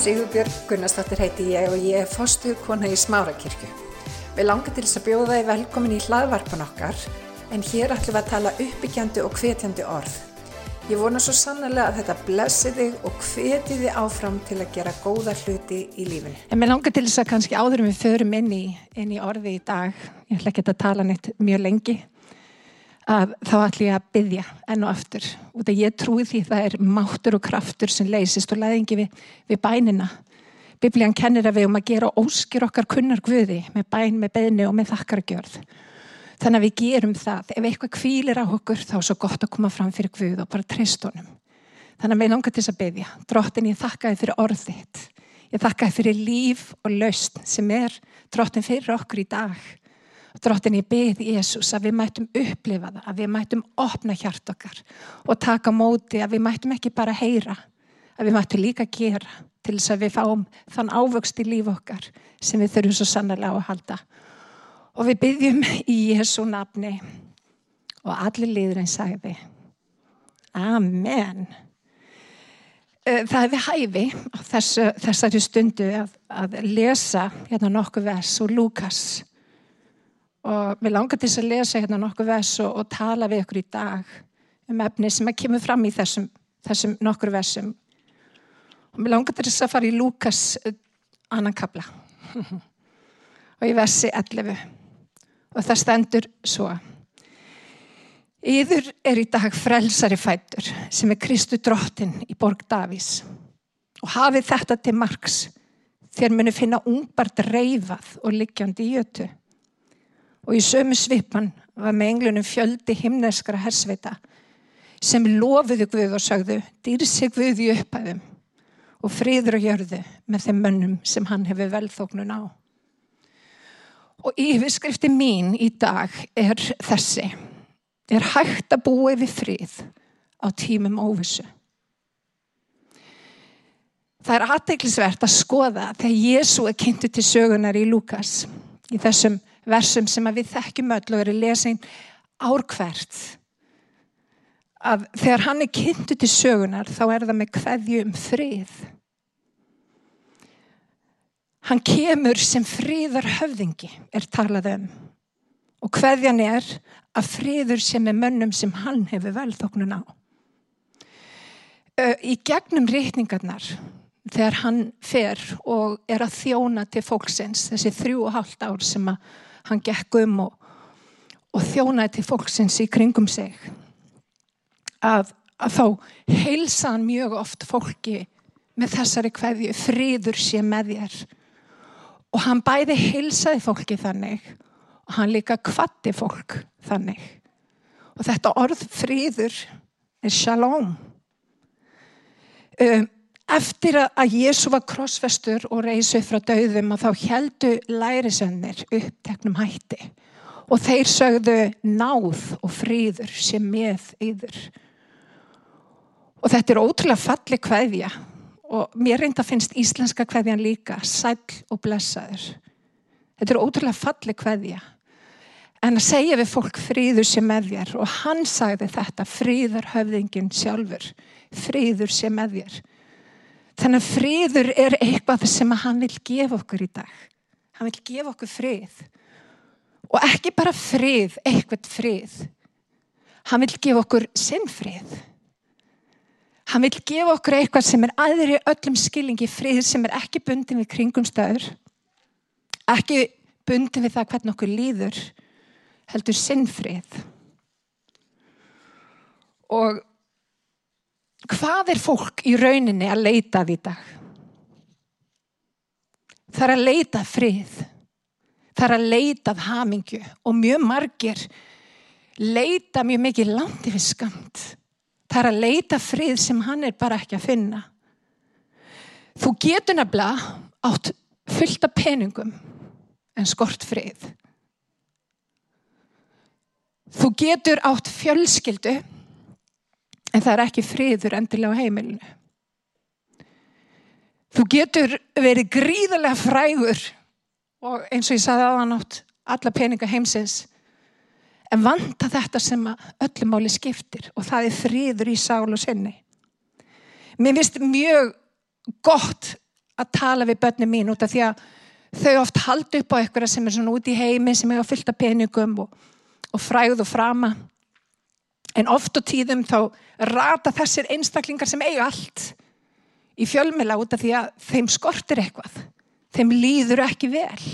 Sigurbjörg Gunnarsdóttir heiti ég og ég er fostuð kona í Smárakirkju. Við langar til þess að bjóða þið velkomin í hlaðvarpan okkar en hér ætlum við að tala uppbyggjandi og hvetjandi orð. Ég vona svo sannlega að þetta blessi þig og hveti þið áfram til að gera góða hluti í lífinu. En mér langar til þess að kannski áður en við förum inn í, inn í orði í dag, ég ætla ekki að tala neitt mjög lengi, að þá ætla ég að byggja enn og aftur. Og það ég trúi því það er máttur og kraftur sem leysist og læðingi við, við bænina. Biblían kennir að við um að gera óskir okkar kunnar guði með bæn, með beðni og með þakkargjörð. Þannig að við gerum það. Ef eitthvað kvílir á okkur þá er svo gott að koma fram fyrir guð og bara treyst honum. Þannig að við langar til þess að byggja. Drottin ég þakka þið fyrir orðitt. Ég þakka þið fyrir líf og laust sem er drottin fyrir okkur í dag. Drottin ég byrði Jésús að við mætum upplifa það, að við mætum opna hjart okkar og taka móti að við mætum ekki bara heyra, að við mætum líka gera til þess að við fáum þann ávöxt í líf okkar sem við þurfum svo sannlega að halda. Og við byggjum í Jésu nafni og allir liðurinn sagði Amen. Það er við hæfi á þessari stundu að, að lesa hérna nokkuð vers og Lukas og við langar til þess að lesa hérna nokkuð vers og, og tala við ykkur í dag um efni sem að kemur fram í þessum, þessum nokkur versum. Og við langar til þess að fara í Lukas annan kabla og í versi 11 og það stendur svo. Íður er í dag frelsari fættur sem er Kristu drottin í borg Davís og hafið þetta til margs þér muni finna ungbart reyfað og liggjandi í jötu og í sömu svipan var með englunum fjöldi himneskara hersveita sem lofuðu Guð og sagðu dýrsi Guð í upphæðum og friður og jörðu með þeim mönnum sem hann hefur velþóknun á. Og yfirskrifti mín í dag er þessi. Er hægt að búa yfir frið á tímum óvissu. Það er aðteglisvert að skoða þegar Jésu er kynntu til sögunar í Lukas í þessum versum sem við þekkjum öll og eru lesin árkvært að þegar hann er kynntu til sögunar þá er það með hverju um frið. Hann kemur sem fríðar höfðingi er talað um og hverjan er að fríður sem er mönnum sem hann hefur velþóknun á. Í gegnum reyningarnar þegar hann fer og er að þjóna til fólksins þessi þrjú og hálft ár sem hann gekk um og, og þjónaði til fólksins í kringum sig. Að, að þá heilsa hann mjög oft fólki með þessari hverju fríður sé með þér. Og hann bæði heilsaði fólki þannig og hann líka kvatti fólk þannig. Og þetta orð fríður er shalom eftir að Jésu var krossfestur og reysu frá döðum og þá heldu lærisönnir uppteknum hætti. Og þeir sögðu náð og fríður sem með yður. Og þetta er ótrúlega falli kveðja. Og mér reynda finnst íslenska kveðjan líka sæl og blessaður. Þetta er ótrúlega falli kveðja. En að segja við fólk fríður sem með þér. Og hann sagði þetta fríður höfðingin sjálfur. Fríður sem með þér þannig að fríður er eitthvað sem hann vil gefa okkur í dag. Hann vil gefa okkur frið. Og ekki bara frið eitthvað frið. Hann vil gefa okkur sinn frið. Hann vil gefa okkur eitthvað sem er aðri öllum skilningi frið sem er ekki bundin við kringumstöður ekki bundin við það hvernig okkur líður heldur sinnfrið. Og hvað er fólk í rauninni að leita því dag? Það er að leita frið. Það er að leita hamingju og mjög margir leita mjög mikið landi við skamt. Það er að leita frið sem hann er bara ekki að finna. Þú getur nefnilega átt fullt af peningum en skort frið. Þú getur átt fjölskyldu en það er ekki friður endilega á heimilinu. Þú getur verið gríðarlega frægur og eins og ég sagði aðan átt alla peninga heimsins en vanta þetta sem öllum máli skiptir og það er friður í sál og sinni. Mér finnst mjög gott að tala við börnum mín út af því að þau oft haldi upp á eitthvað sem er svona út í heimi sem er á fylta peningum og, og fræð og frama. En oft og tíðum þá rata þessir einstaklingar sem eiga allt í fjölmela út af því að þeim skortir eitthvað. Þeim líður ekki vel.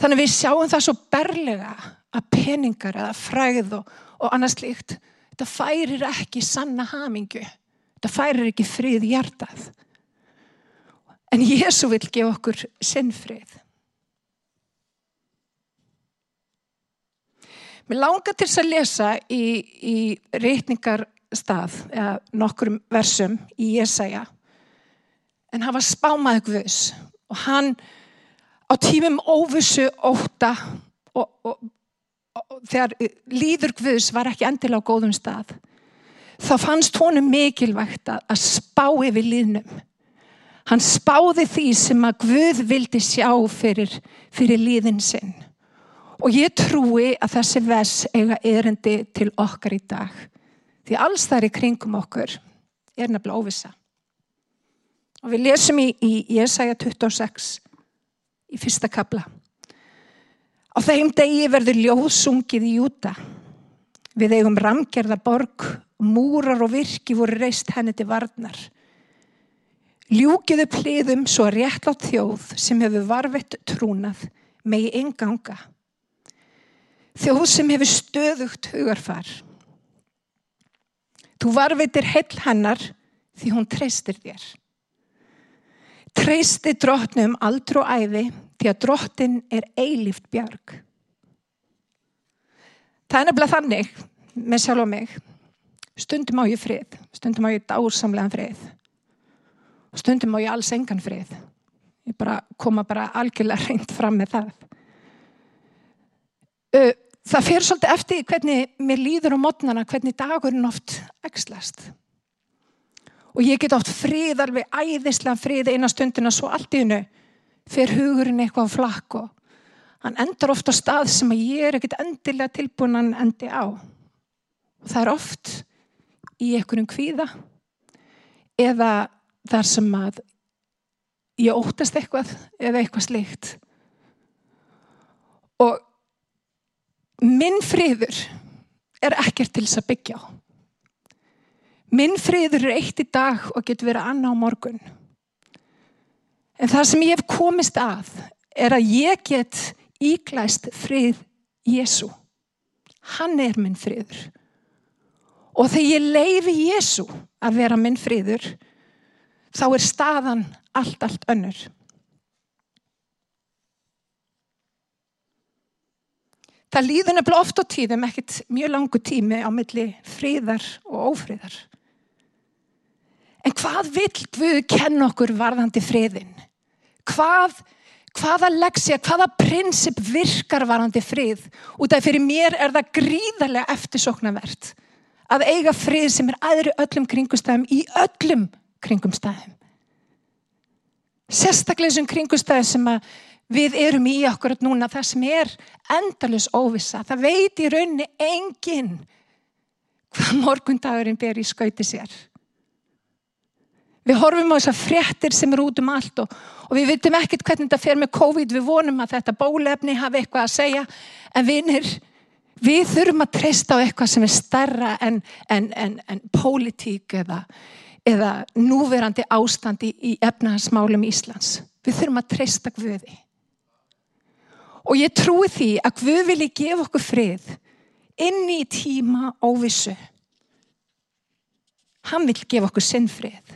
Þannig við sjáum það svo berlega að peningar eða fræð og, og annars líkt, þetta færir ekki sanna hamingu. Þetta færir ekki frið hjartað. En Jésu vil gefa okkur sinnfrið. Mér langar til þess að lesa í, í reytningarstað, eða nokkur versum í Jésaja, en hann var spámaðu Guðs og hann á tímum óvissu óta og, og, og þegar líður Guðs var ekki endilega á góðum stað, þá fannst honum mikilvægt að, að spá yfir líðnum. Hann spáði því sem að Guð vildi sjá fyrir, fyrir líðin sinn. Og ég trúi að þessi vers eiga erindi til okkar í dag. Því alls þar í kringum okkur er nefnilega óvisa. Og við lesum í, í Jesaja 26 í fyrsta kabla. Á þeim degi verður ljósungið í Júta. Við eigum ramgerða borg, múrar og virki voru reist henni til varnar. Ljúkiðu pliðum svo réttlátt þjóð sem hefur varvett trúnað megi enganga. Þjóð sem hefur stöðugt hugarfar. Þú varveitir heil hennar því hún treystir þér. Treysti drottnum aldru og æfi því að drottin er eilíft bjarg. Það er nefnilega þannig með sjálf og mig. Stundum á ég frið, stundum á ég dársamlegan frið. Stundum á ég alls engan frið. Ég bara koma bara algjörlega reynd fram með það það fer svolítið eftir hvernig mér líður á mótnana, hvernig dagurinn oft ekslast. Og ég get oft frið alveg æðislega frið eina stundina svo allt í hennu fer hugurinn eitthvað á flakk og hann endar oft á stað sem ég er ekkert endilega tilbúin að endi á. Og það er oft í einhverjum kvíða eða þar sem að ég óttast eitthvað eða eitthvað slikt. Og minn friður er ekkert til þess að byggja á. Minn friður er eitt í dag og getur verið annað á morgun. En það sem ég hef komist að er að ég get íklæst frið Jésu. Hann er minn friður. Og þegar ég leifi Jésu að vera minn friður, þá er staðan allt, allt önnur. Það líður nefnilega oft á tíðum ekkert mjög langu tími á milli fríðar og ófríðar. En hvað vil Guð kenna okkur varðandi friðin? Hvað, hvaða leksja, hvaða prinsip virkar varðandi frið? Út af fyrir mér er það gríðarlega eftirsoknavert að eiga frið sem er aðri öllum kringustæðum í öllum kringumstæðum. Sérstaklega þessum kringustæðum sem að við erum í okkur núna það sem er endalus óvisa. Það veit í raunni enginn hvað morgundagurinn ber í skauti sér. Við horfum á þessar fréttir sem eru út um allt og, og við veitum ekkert hvernig þetta fer með COVID. Við vonum að þetta bólefni hafi eitthvað að segja en vinir, við þurfum að treysta á eitthvað sem er starra en, en, en, en pólitík eða, eða núverandi ástandi í efnahansmálum Íslands. Við þurfum að treysta Guði. Og ég trúi því að Guð vilji gefa okkur frið inn í tíma óvissu. Hann vil gefa okkur sinn frið.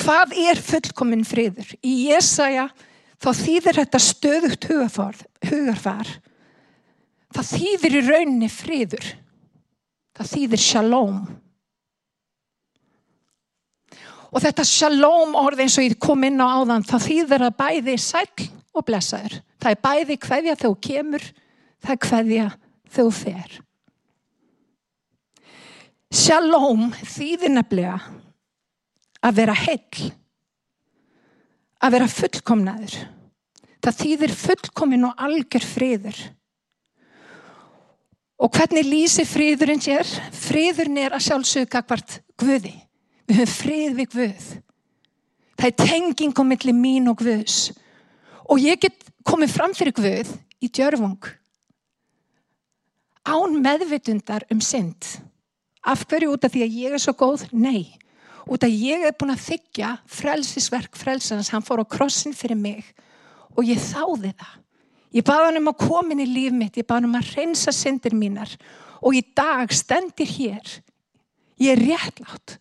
Hvað er fullkominn friður? Í Jésaja þá þýðir þetta stöðugt hugarfar. Það þýðir í rauninni friður. Það þýðir shalom. Og þetta shalom orð eins og ég kom inn á áðan, það þýðir að bæði sæl og blessaður. Það er bæði hverja þegar þú kemur, það er hverja þegar þú fer. Shalom þýðir nefnilega að vera heil, að vera fullkomnaður. Það þýðir fullkomin og algjör friður. Og hvernig lýsir friðurinn sér? Friðurinn er að sjálfsögja hvert Guði. Við höfum frið við Guð. Það er tenging á milli mín og Guðs. Og ég get komið fram fyrir Guð í djörfung. Án meðvitundar um synd. Af hverju út af því að ég er svo góð? Nei. Út af ég er búin að þykja frelsisverk frelsans. Hann fór á krossin fyrir mig og ég þáði það. Ég baði hann um að koma inn í líf mitt. Ég baði hann um að reynsa syndir mínar. Og í dag stendir hér. Ég er réttlátt.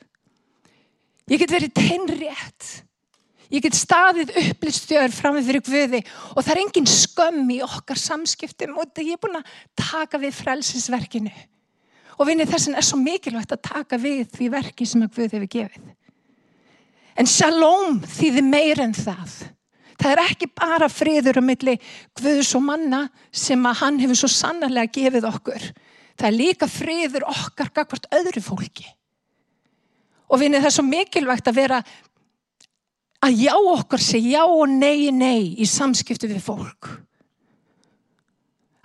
Ég get verið teinn rétt. Ég get staðið upplýstjör fram með fyrir Guði og það er engin skömm í okkar samskiptum og ég er búin að taka við frelsisverkinu. Og vinni þessin er svo mikilvægt að taka við því verki sem að Guð hefur gefið. En shalom þýðir meir en það. Það er ekki bara friður um milli Guðs og manna sem að hann hefur svo sannarlega gefið okkur. Það er líka friður okkar gagvart öðru fólki. Og vinni það er svo mikilvægt að vera að já okkur sé já og nei, nei í samskiptu við fólk.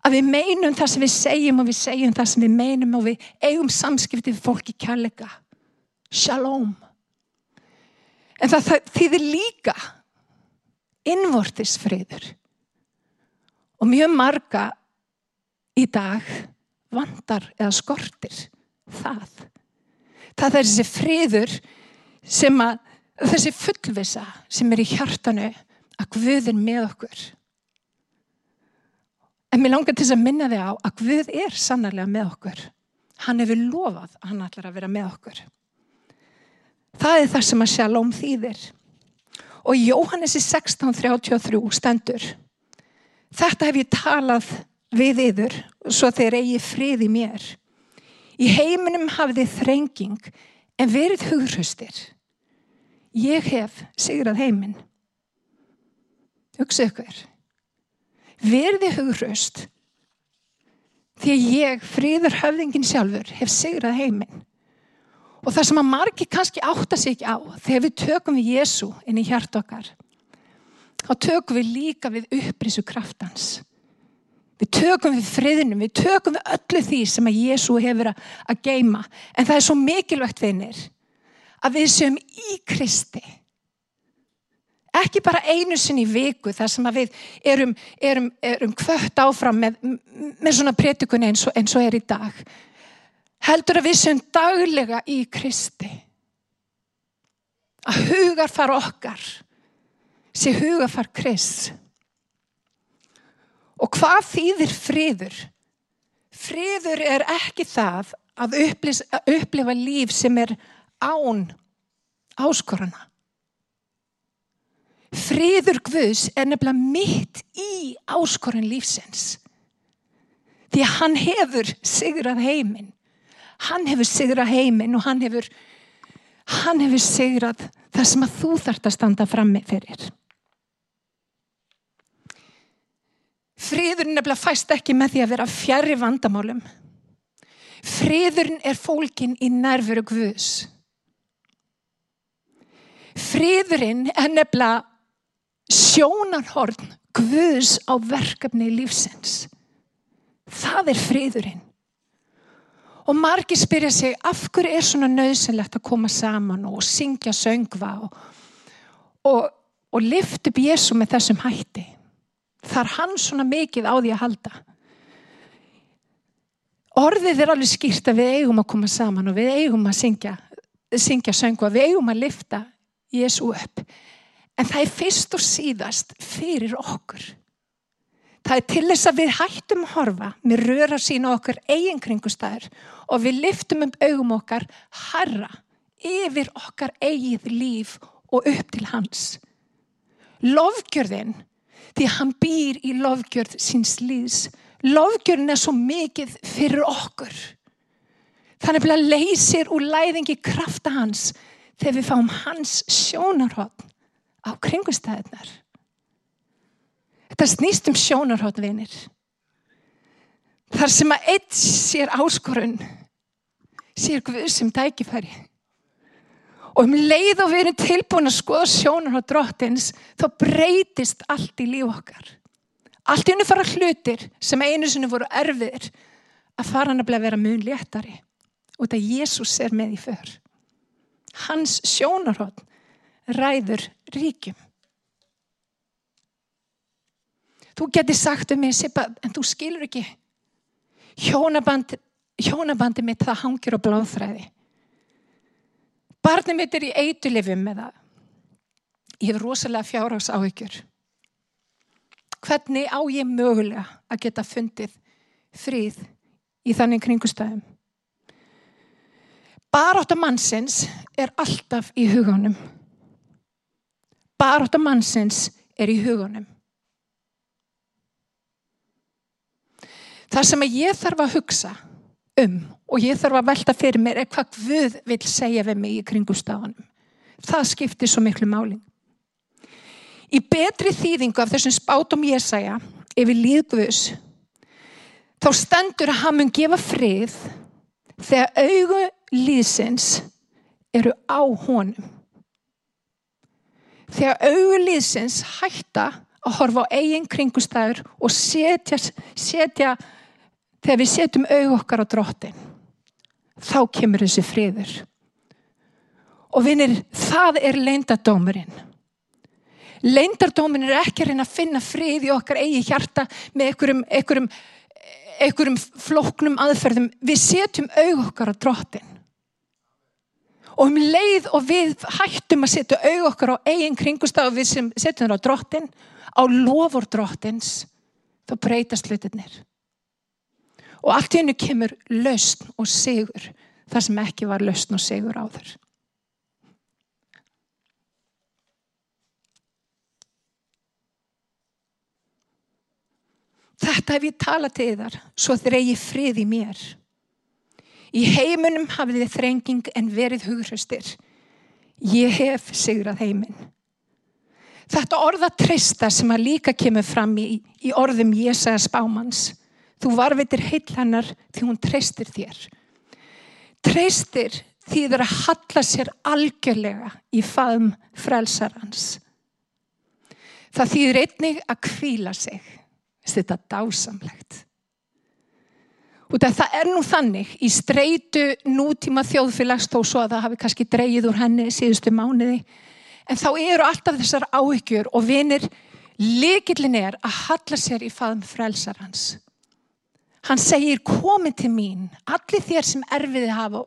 Að við meinum það sem við segjum og við segjum það sem við meinum og við eigum samskipti við fólk í kærleika. Shalom. En það, það þýðir líka innvortisfriður. Og mjög marga í dag vandar eða skortir það. Það er þessi friður sem að þessi fullvisa sem er í hjartanu að Guð er með okkur. En mér langar til þess að minna þig á að Guð er sannarlega með okkur. Hann hefur lofað að hann ætlar að vera með okkur. Það er það sem að sjalóm þýðir. Og Jóhannesi 16.33 stendur. Þetta hef ég talað við yður svo þeir eigi frið í mér. Í heiminum hafið þrenging en verið hugröstir. Ég hef sigrað heiminn. Hugsa ykkur. Verði hugraust því að ég, fríður höfðingin sjálfur, hef sigrað heiminn. Og það sem að margi kannski átta sig ekki á, þegar við tökum við Jésu inn í hjart okkar, þá tökum við líka við upprísu kraftans. Við tökum við friðinum, við tökum við öllu því sem að Jésu hefur að geima. En það er svo mikilvægt vinnir að við séum í Kristi. Ekki bara einu sinni í viku þar sem við erum, erum, erum kvött áfram með, með svona prétikun eins, eins og er í dag. Heldur að við séum daglega í Kristi. Að hugarfar okkar sé hugarfar Krist. Og hvað þýðir friður? Friður er ekki það að upplifa líf sem er án áskorana. Friður Guðs er nefnilega mitt í áskoran lífsins. Því að hann hefur sigrað heiminn. Hann hefur sigrað heiminn og hann hefur, hann hefur sigrað það sem að þú þart að standa frammi fyrir. Friðurinn nefnilega fæst ekki með því að vera fjari vandamálum. Friðurinn er fólkin í nærveru Guðs. Friðurinn er nefnilega sjónarhorn Guðs á verkefni lífsins. Það er friðurinn. Og margir spyrja sig af hverju er svona nöðsynlegt að koma saman og syngja söngva og, og, og lift upp Jésu með þessum hætti. Það er hann svona mikið á því að halda. Orðið er alveg skýrt að við eigum að koma saman og við eigum að syngja, syngja söngva, við eigum að lifta Jésu upp. En það er fyrst og síðast fyrir okkur. Það er til þess að við hættum að horfa með röra sína okkur eigin kringustæður og við liftum um augum okkar harra yfir okkar eigið líf og upp til hans. Lofgjörðin, því hann býr í lofgjörð síns líðs, lofgjörðin er svo mikið fyrir okkur. Þannig að leysir úr læðingi krafta hans þegar við fáum hans sjónarhótt á kringustæðnar. Þetta snýst um sjónarhótt vinir. Þar sem að eitt sér áskorun, sér Guð sem dækifæri. Og um leið og við erum tilbúin að skoða sjónarhótt drottins, þá breytist allt í líf okkar. Allt í unni fara hlutir sem einu sinni voru erfiðir að fara hann að vera mun léttari. Og þetta Jésús er með í för hans sjónarhótt ræður ríkjum. Þú getur sagt um mig, Sippa, en þú skilur ekki. Hjónaband, hjónabandi mitt það hangir á blóðfræði. Barnið mitt er í eitulifum með það. Ég hef rosalega fjárhags áhyggjur. Hvernig á ég mögulega að geta fundið fríð í þannig kringustæðum? Barátt af mannsins er alltaf í hugunum. Barátt af mannsins er í hugunum. Það sem ég þarf að hugsa um og ég þarf að velta fyrir mér er hvað Guð vil segja við mig í kringumstafanum. Það skiptir svo miklu máling. Í betri þýðingu af þessum spátum ég segja yfir líðguðus þá stendur að hann mun gefa frið þegar augu líðsins eru á honum. Þegar augu líðsins hætta að horfa á eigin kringustæður og setja, setja þegar við setjum augu okkar á drottin þá kemur þessi friður. Og vinir, það er leindadómurinn. Leindardómurinn er ekki að reyna að finna frið í okkar eigi hjarta með einhverjum, einhverjum, einhverjum floknum aðferðum. Við setjum augu okkar á drottin. Og um leið og við hættum að setja augu okkar á eigin kringustaf og við setjum það á drottin, á lofur drottins, þá breytast hlutinir. Og allt í hennu kemur lausn og sigur þar sem ekki var lausn og sigur áður. Þetta hef ég talað til þar, svo þeir eigi frið í mér. Í heiminum hafið þið þrenging en verið hughröstir. Ég hef sigrað heiminn. Þetta orða trista sem að líka kemur fram í, í orðum Jésaja spámans. Þú varvitir heil hennar því hún treystir þér. Treystir þýður að halla sér algjörlega í faðum frelsarans. Það þýður einnig að kvíla sig þetta dásamlegt. Og það er nú þannig í streitu nútíma þjóðfélags þó svo að það hafi kannski dreyið úr henni síðustu mánuði. En þá eru alltaf þessar áhyggjur og vinir likillin er að halla sér í faðum frelsar hans. Hann segir komin til mín, allir þér sem erfiði hafa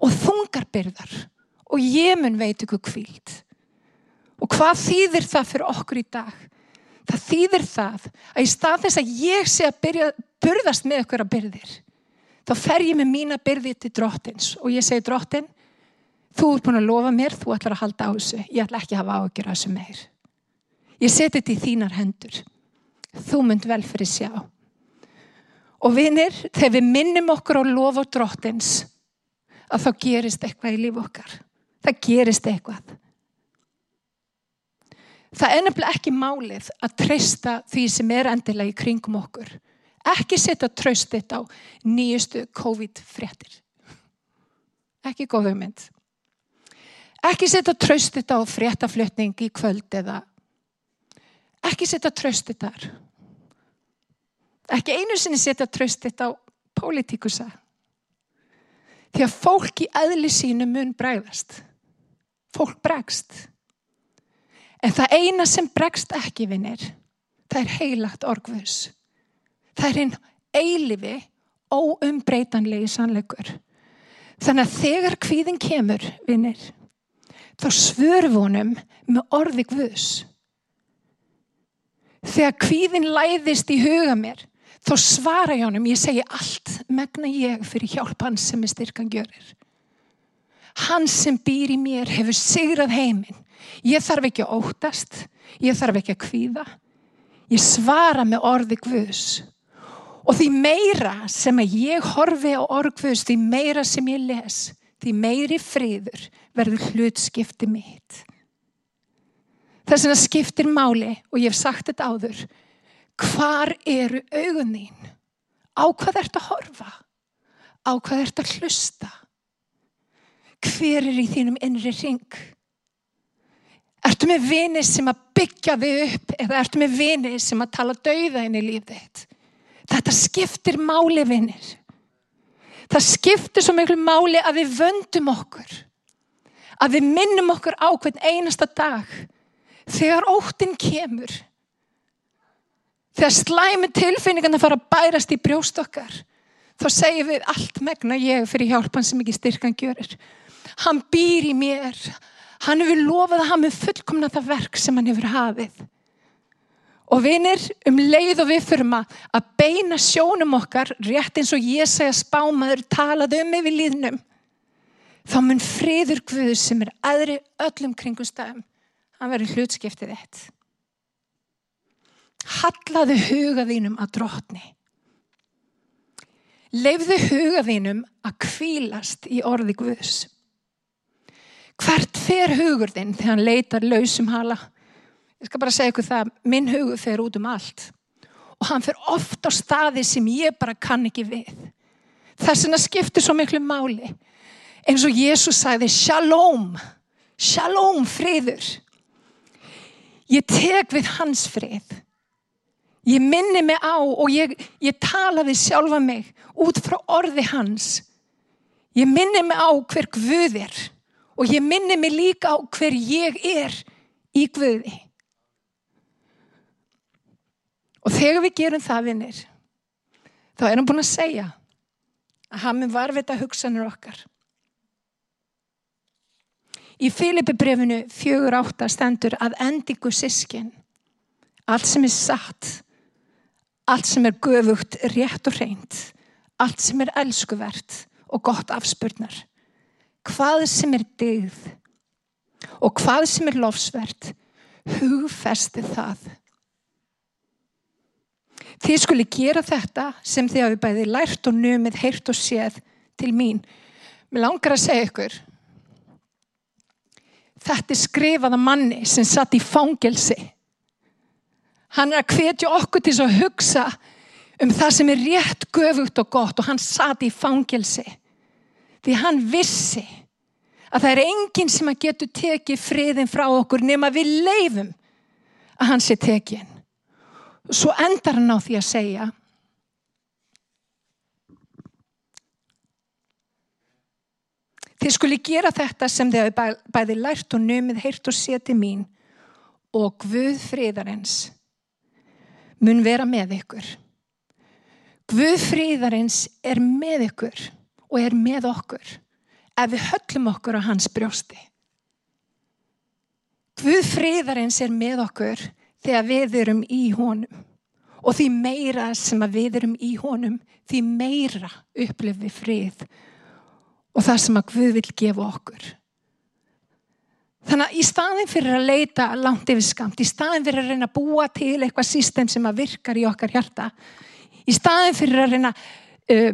og þungar byrðar og ég mun veit ykkur kvíld. Og hvað þýðir það fyrir okkur í dag? Það þýðir það að í stað þess að ég sé að byrja, burðast með okkur að byrðir, þá fer ég með mína byrði til drottins og ég segi drottin, þú ert búin að lofa mér, þú ætlar að halda á þessu, ég ætla ekki að hafa ágjör að þessu meir. Ég seti þetta í þínar hendur, þú mynd vel fyrir sjá. Og vinir, þegar við minnum okkur á lofa drottins, að þá gerist eitthvað í líf okkar. Það gerist eitthvað. Það er nefnilega ekki málið að treysta því sem er endilega í kringum okkur. Ekki setja tröst þetta á nýjustu COVID-frettir. Ekki góð hugmynd. Ekki setja tröst þetta á frettaflutning í kvöld eða ekki setja tröst þetta þar. Ekki einu sinni setja tröst þetta á pólitikusa. Því að fólk í aðli sínu mun bregðast. Fólk bregst. En það eina sem bregst ekki vinnir, það er heilagt orgvus. Það er einn eilifi, óumbreytanlegi sannleikur. Þannig að þegar kvíðin kemur, vinnir, þá svörfunum með orði gvus. Þegar kvíðin læðist í huga mér, þá svara ég honum, ég segi allt, megna ég fyrir hjálp hans sem er styrkan görir. Hans sem býr í mér hefur sigrað heiminn Ég þarf ekki að óttast, ég þarf ekki að kvíða. Ég svara með orði Guðs. Og því meira sem að ég horfi á orð Guðs, því meira sem ég les, því meiri friður verður hlutskipti mitt. Þess að skiptir máli, og ég hef sagt þetta áður, hvar eru augun þín? Á hvað ert að horfa? Á hvað ert að hlusta? Hver er í þínum innri ring? Ertu með vini sem að byggja þig upp eða ertu með vini sem að tala dauða inn í lífið þitt? Þetta skiptir máli vinir. Það skiptir svo miklu máli að við vöndum okkur. Að við minnum okkur á hvern einasta dag þegar óttinn kemur. Þegar slæmi tilfinningarna fara að bærast í brjóst okkar þá segjum við allt megna ég fyrir hjálpan sem ekki styrkan gjörir. Hann býr í mér. Hann hefur lofað að hann með fullkomna það verk sem hann hefur hafið. Og vinir, um leið og við maður að beina sjónum okkar, rétt eins og ég segja spámaður talaði um yfir líðnum, þá mun friður Guður sem er aðri öllum kringum stafum, hann verður hlutskiptið eitt. Hallaðu hugaðínum að drotni. Leifðu hugaðínum að kvílast í orði Guðs. Hvert fer hugur þinn þegar hann leitar lausum hala? Ég skal bara segja ykkur það, minn hugur fer út um allt. Og hann fer oft á staði sem ég bara kann ekki við. Þess vegna skiptir svo miklu máli. Eins og Jésús sagði, shalom, shalom friður. Ég tek við hans frið. Ég minni mig á og ég, ég tala við sjálfa mig út frá orði hans. Ég minni mig á hver Guð er og ég minni mig líka á hver ég er í Guði. Og þegar við gerum það, vinnir, þá erum við búin að segja að mun varvita hugsanir okkar. Í Filipibrefinu 4.8 stendur að endingu sískin, allt sem er satt, allt sem er göfugt, rétt og reynd, allt sem er elskuvert og gott afspurnar hvað sem er digð og hvað sem er lofsvert, hugfesti það. Þið skuli gera þetta sem þið hafi bæði lært og numið, heyrt og séð til mín. Mér langar að segja ykkur, þetta er skrifaða manni sem satt í fangelsi. Hann er að hvetja okkur til að hugsa um það sem er rétt, göfugt og gott og hann satt í fangelsi. Því hann vissi að það er enginn sem að getur tekið friðin frá okkur nema við leifum að hann sé tekin. Svo endar hann á því að segja Þið skuli gera þetta sem þið hafi bæði lært og nömið, heyrt og seti mín og Guð friðarins mun vera með ykkur. Guð friðarins er með ykkur og er með okkur ef við höllum okkur á hans brjósti. Guð friðarins er með okkur þegar við erum í honum og því meira sem við erum í honum, því meira upplif við frið og það sem að Guð vil gefa okkur. Þannig að í staðin fyrir að leita langt yfir skamt, í staðin fyrir að reyna að búa til eitthvað system sem að virkar í okkar hjarta, í staðin fyrir að reyna uh,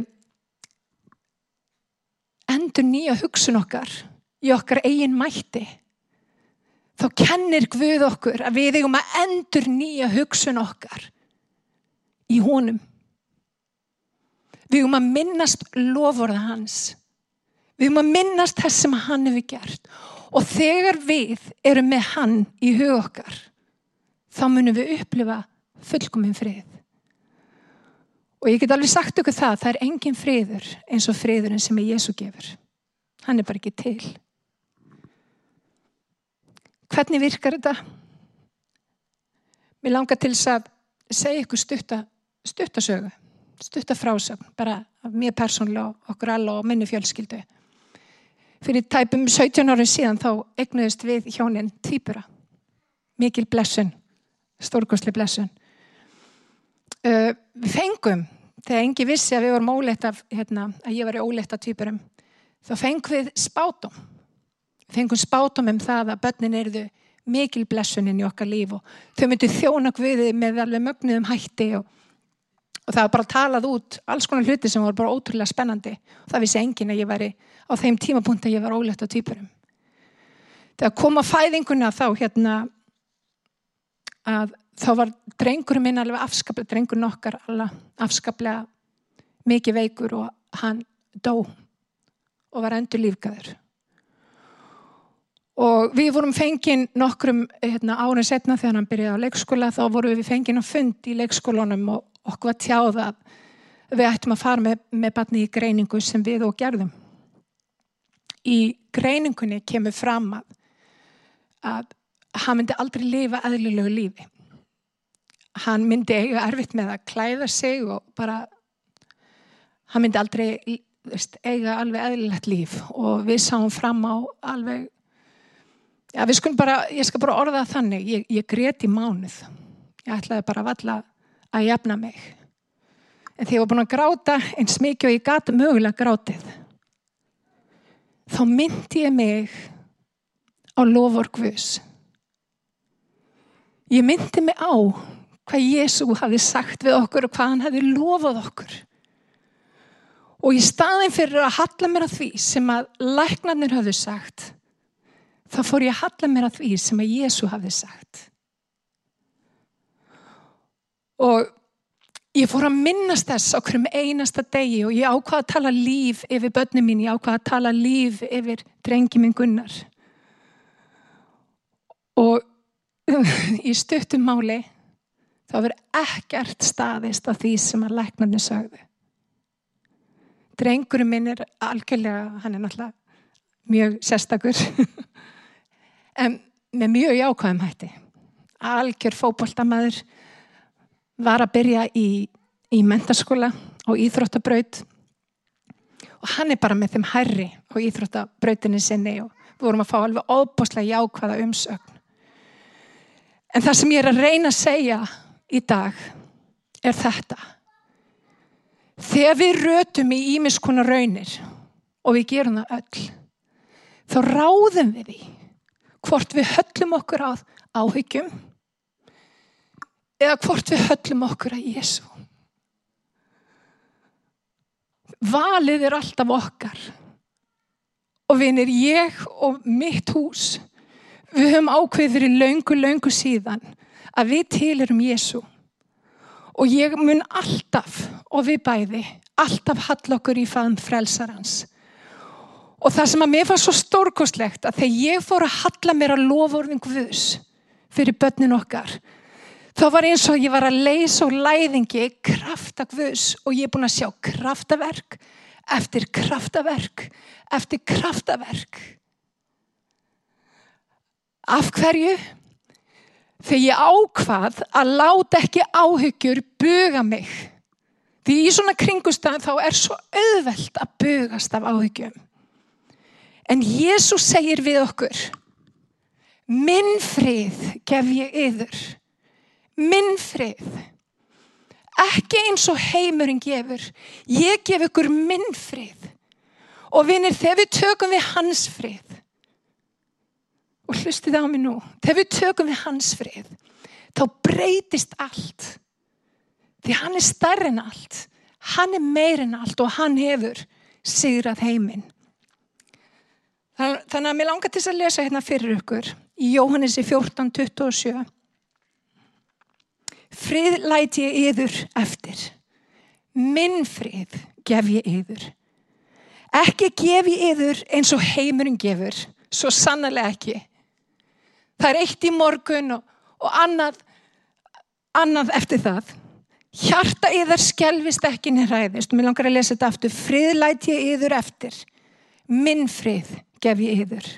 endur nýja hugsun okkar í okkar eigin mætti þá kennir Guð okkur að við eigum að endur nýja hugsun okkar í honum. Við eigum að minnast lofórða hans. Við eigum að minnast þess sem hann hefur gert og þegar við erum með hann í hug okkar þá munum við upplifa fullkominn frið Og ég get alveg sagt okkur það, það er engin friður eins og friðurinn sem er Jésu gefur. Hann er bara ekki til. Hvernig virkar þetta? Mér langar til þess að segja ykkur stutta, stuttasögu, stuttafrásögn, bara mér persónlega og okkur alla og minni fjölskyldu. Fyrir tæpum 17 árið síðan þá egnuðist við hjónin týpura. Mikil blessun, stórkosli blessun. Uh, við fengum, þegar engi vissi að við vorum óleitt af, hérna, að ég var í óleitt af týpurum, þá fengum við spátum. Við fengum spátum um það að börnin erðu mikil blessunin í okkar líf og þau myndi þjóna guðið með alveg mögnuðum hætti og, og það var bara talað út alls konar hluti sem voru bara ótrúlega spennandi og það vissi engin að ég var á þeim tímapunkt að ég var óleitt af týpurum. Þegar koma fæðinguna þá hérna að þá var drengurum minn alveg afskaplega, drengur nokkar afskaplega mikið veikur og hann dó og var endur lífgæður. Og við vorum fengið nokkrum hérna, árið setna þegar hann byrjaði á leikskóla þá vorum við fengið á fund í leikskólanum og okkur var tjáða að við ættum að fara með, með batni í greiningu sem við og gerðum. í greiningunni kemur fram að, að hann myndi aldrei lifa eðlilegu lífi. Hann myndi eiga erfitt með að klæða sig og bara, hann myndi aldrei eiga alveg eðlilegt líf og við sáum fram á alveg, já við skulum bara, ég skal bara orða þannig, ég, ég greti mánuð. Ég ætlaði bara að valla að jafna mig. En þegar ég var búin að gráta eins mikið og ég gata mögulega grátið, þá myndi ég mig á lovorgvus. Ég myndi mig á hvað Jésu hafi sagt við okkur og hvað hann hafi lofað okkur. Og í staðin fyrir að halla mér að því sem að læknarnir hafði sagt, þá fór ég að halla mér að því sem að Jésu hafði sagt. Og ég fór að minnast þess á hverjum einasta degi og ég ákvaði að tala líf yfir börnum mín, ég ákvaði að tala líf yfir drengi minn Gunnar. Og í stuttum máli þá verður ekkert staðist af því sem að læknarnir sagðu. Drengurinn minn er algjörlega, hann er náttúrulega mjög sérstakur, en með mjög jákvæðum hætti. Algjör fókbóltamæður, var að byrja í, í mentaskóla og íþróttabraut og hann er bara með þeim herri á íþróttabrautinni sinni og við vorum að fá alveg óbúslega jákvæða umsögn. En það sem ég er að reyna að segja í dag er þetta. Þegar við rötum í ímiskona raunir og við gerum það öll, þá ráðum við því hvort við höllum okkur á áhyggjum eða hvort við höllum okkur að Jésu. Valið er alltaf okkar og vinir ég og mitt hús, við höfum ákveður í laungu, laungu síðan að við tilurum Jésu og ég mun alltaf og við bæði alltaf hall okkur í faðum frelsarans. Og það sem að mér var svo stórkostlegt að þegar ég fór að halla mér að lofórðin Guðs fyrir börnin okkar, þá var eins og ég var að leysa og læðingi kraftakvus og ég er búin að sjá kraftaverk eftir kraftaverk eftir kraftaverk. Af hverju? Þegar ég ákvað að láta ekki áhyggjur buga mig. Því í svona kringustafn þá er svo auðvelt að bugast af áhyggjum. En Jésús segir við okkur, minn frið gef ég yður minn frið. Ekki eins og heimurinn gefur. Ég gef ykkur minn frið. Og vinir, þegar við tökum við hans frið, og hlustið á mig nú, þegar við tökum við hans frið, þá breytist allt. Því hann er starri en allt. Hann er meir en allt og hann hefur sigrað heiminn. Þannig að mér langar til að lesa hérna fyrir ykkur í Jóhannesi 14.27 frið læti ég yður eftir. Minn frið gef ég yður. Ekki gef ég yður eins og heimurinn gefur, svo sannlega ekki. Það er eitt í morgun og, og annað, annað eftir það. Hjarta yður skelvist ekki nýræðist. Mér langar að lesa þetta aftur. Frið læti ég yður eftir. Minn frið gef ég yður.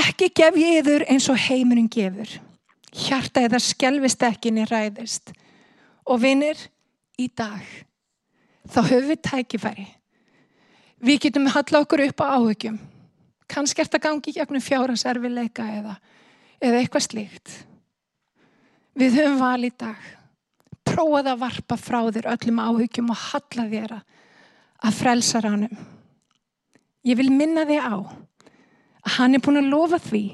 Ekki gef ég yður eins og heimurinn gefur hjarta eða skjelvist ekki niður ræðist. Og vinnir, í dag, þá höfum við tækifæri. Við getum halla okkur upp á áhugjum. Kannski er þetta gangi gegnum fjáraservileika eða, eða eitthvað slíkt. Við höfum val í dag. Prófað að varpa frá þér öllum áhugjum og halla þér að frelsa rannum. Ég vil minna þig á að hann er búin að lofa því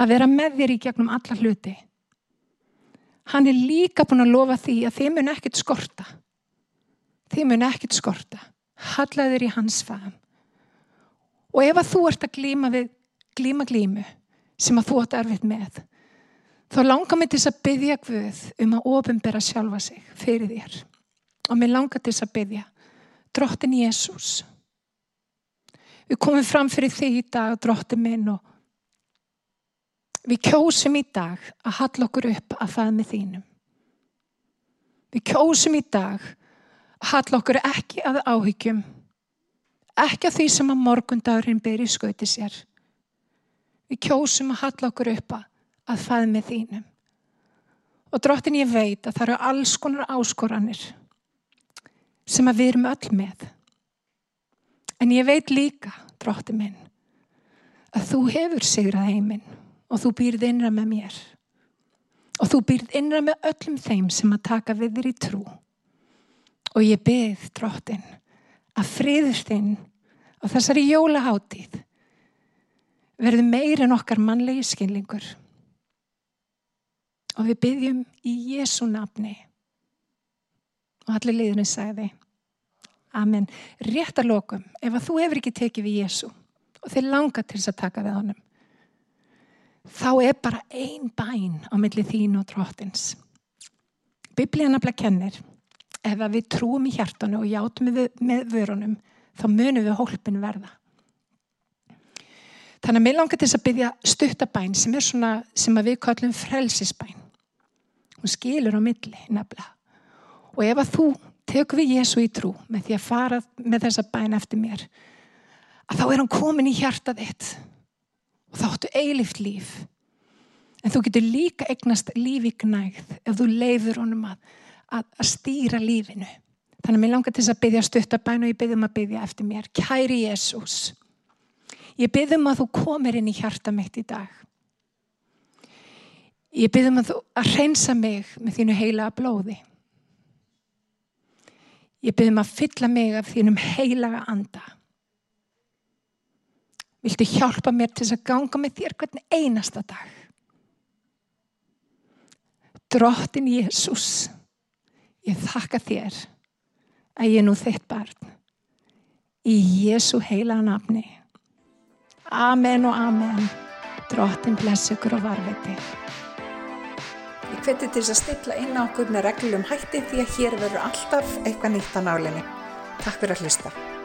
að vera með þér í gegnum alla hluti. Hann er líka búin að lofa því að þið mun ekkert skorta. Þið mun ekkert skorta. Hallaður í hans fagum. Og ef að þú ert að glíma við glíma glímu sem að þú ert erfitt með, þá langar mér til að byggja Guð um að ofinbera sjálfa sig fyrir þér. Og mér langar til að byggja drottin Jésús. Við komum fram fyrir þig í dag, drottin minn og Við kjósum í dag að halla okkur upp að faðmi þínum. Við kjósum í dag að halla okkur ekki að áhyggjum, Ekki á því sem að morgundagurinn ber í skauti sér. Við kjósum að halla okkur upp að faðmi þínum. Og drottin ég veit að það eru alls konar áskoranir sem að við erum öll með. En ég veit líka, drottin minn, að þú hefur sigrað heiminn og þú býrð innra með mér. Og þú býrð innra með öllum þeim sem að taka við þér í trú. Og ég byrð, drottin, að friðurstinn á þessari jólaháttíð verður meir en okkar mannlegi skilningur. Og við byggjum í Jésu nafni. Og allir liðinu sagði, Amen. Rétt að lokum, ef að þú hefur ekki tekið við Jésu og þeir langa til þess að taka við honum, þá er bara ein bæn á milli þín og drottins. Biblíana bla kennir, ef við trúum í hjartanu og játum við með vörunum, þá munum við hólpin verða. Þannig að mér langar til þess að byggja stuttabæn sem er svona sem við kallum frelsisbæn. Hún skilur á milli nefnilega. Og ef að þú tekur við Jésu í trú með því að fara með þessa bæn eftir mér, að þá er hann komin í hjarta þitt og þá áttu eilift líf. En þú getur líka eignast lífi gnægð ef þú leifur honum að, að, að stýra lífinu. Þannig að mér langar til þess að byggja stuttabæn og ég byggjum að byggja eftir mér. Kæri Jésús, ég byggjum að þú komir inn í hjarta mitt í dag. Ég byggjum að þú að reynsa mig með þínu heila blóði. Ég byggjum að fylla mig af þínum heilaga anda. Viltu hjálpa mér til þess að ganga með þér hvern einasta dag? Drottin Jésús, ég þakka þér að ég er nú þitt barn. Í Jésu heila nafni. Amen og amen. Drottin bless ykkur og varviti. Ég hveti til þess að stilla inn á okkur með reglum hætti því að hér verður alltaf eitthvað nýtt á nálinni. Takk fyrir að hlusta.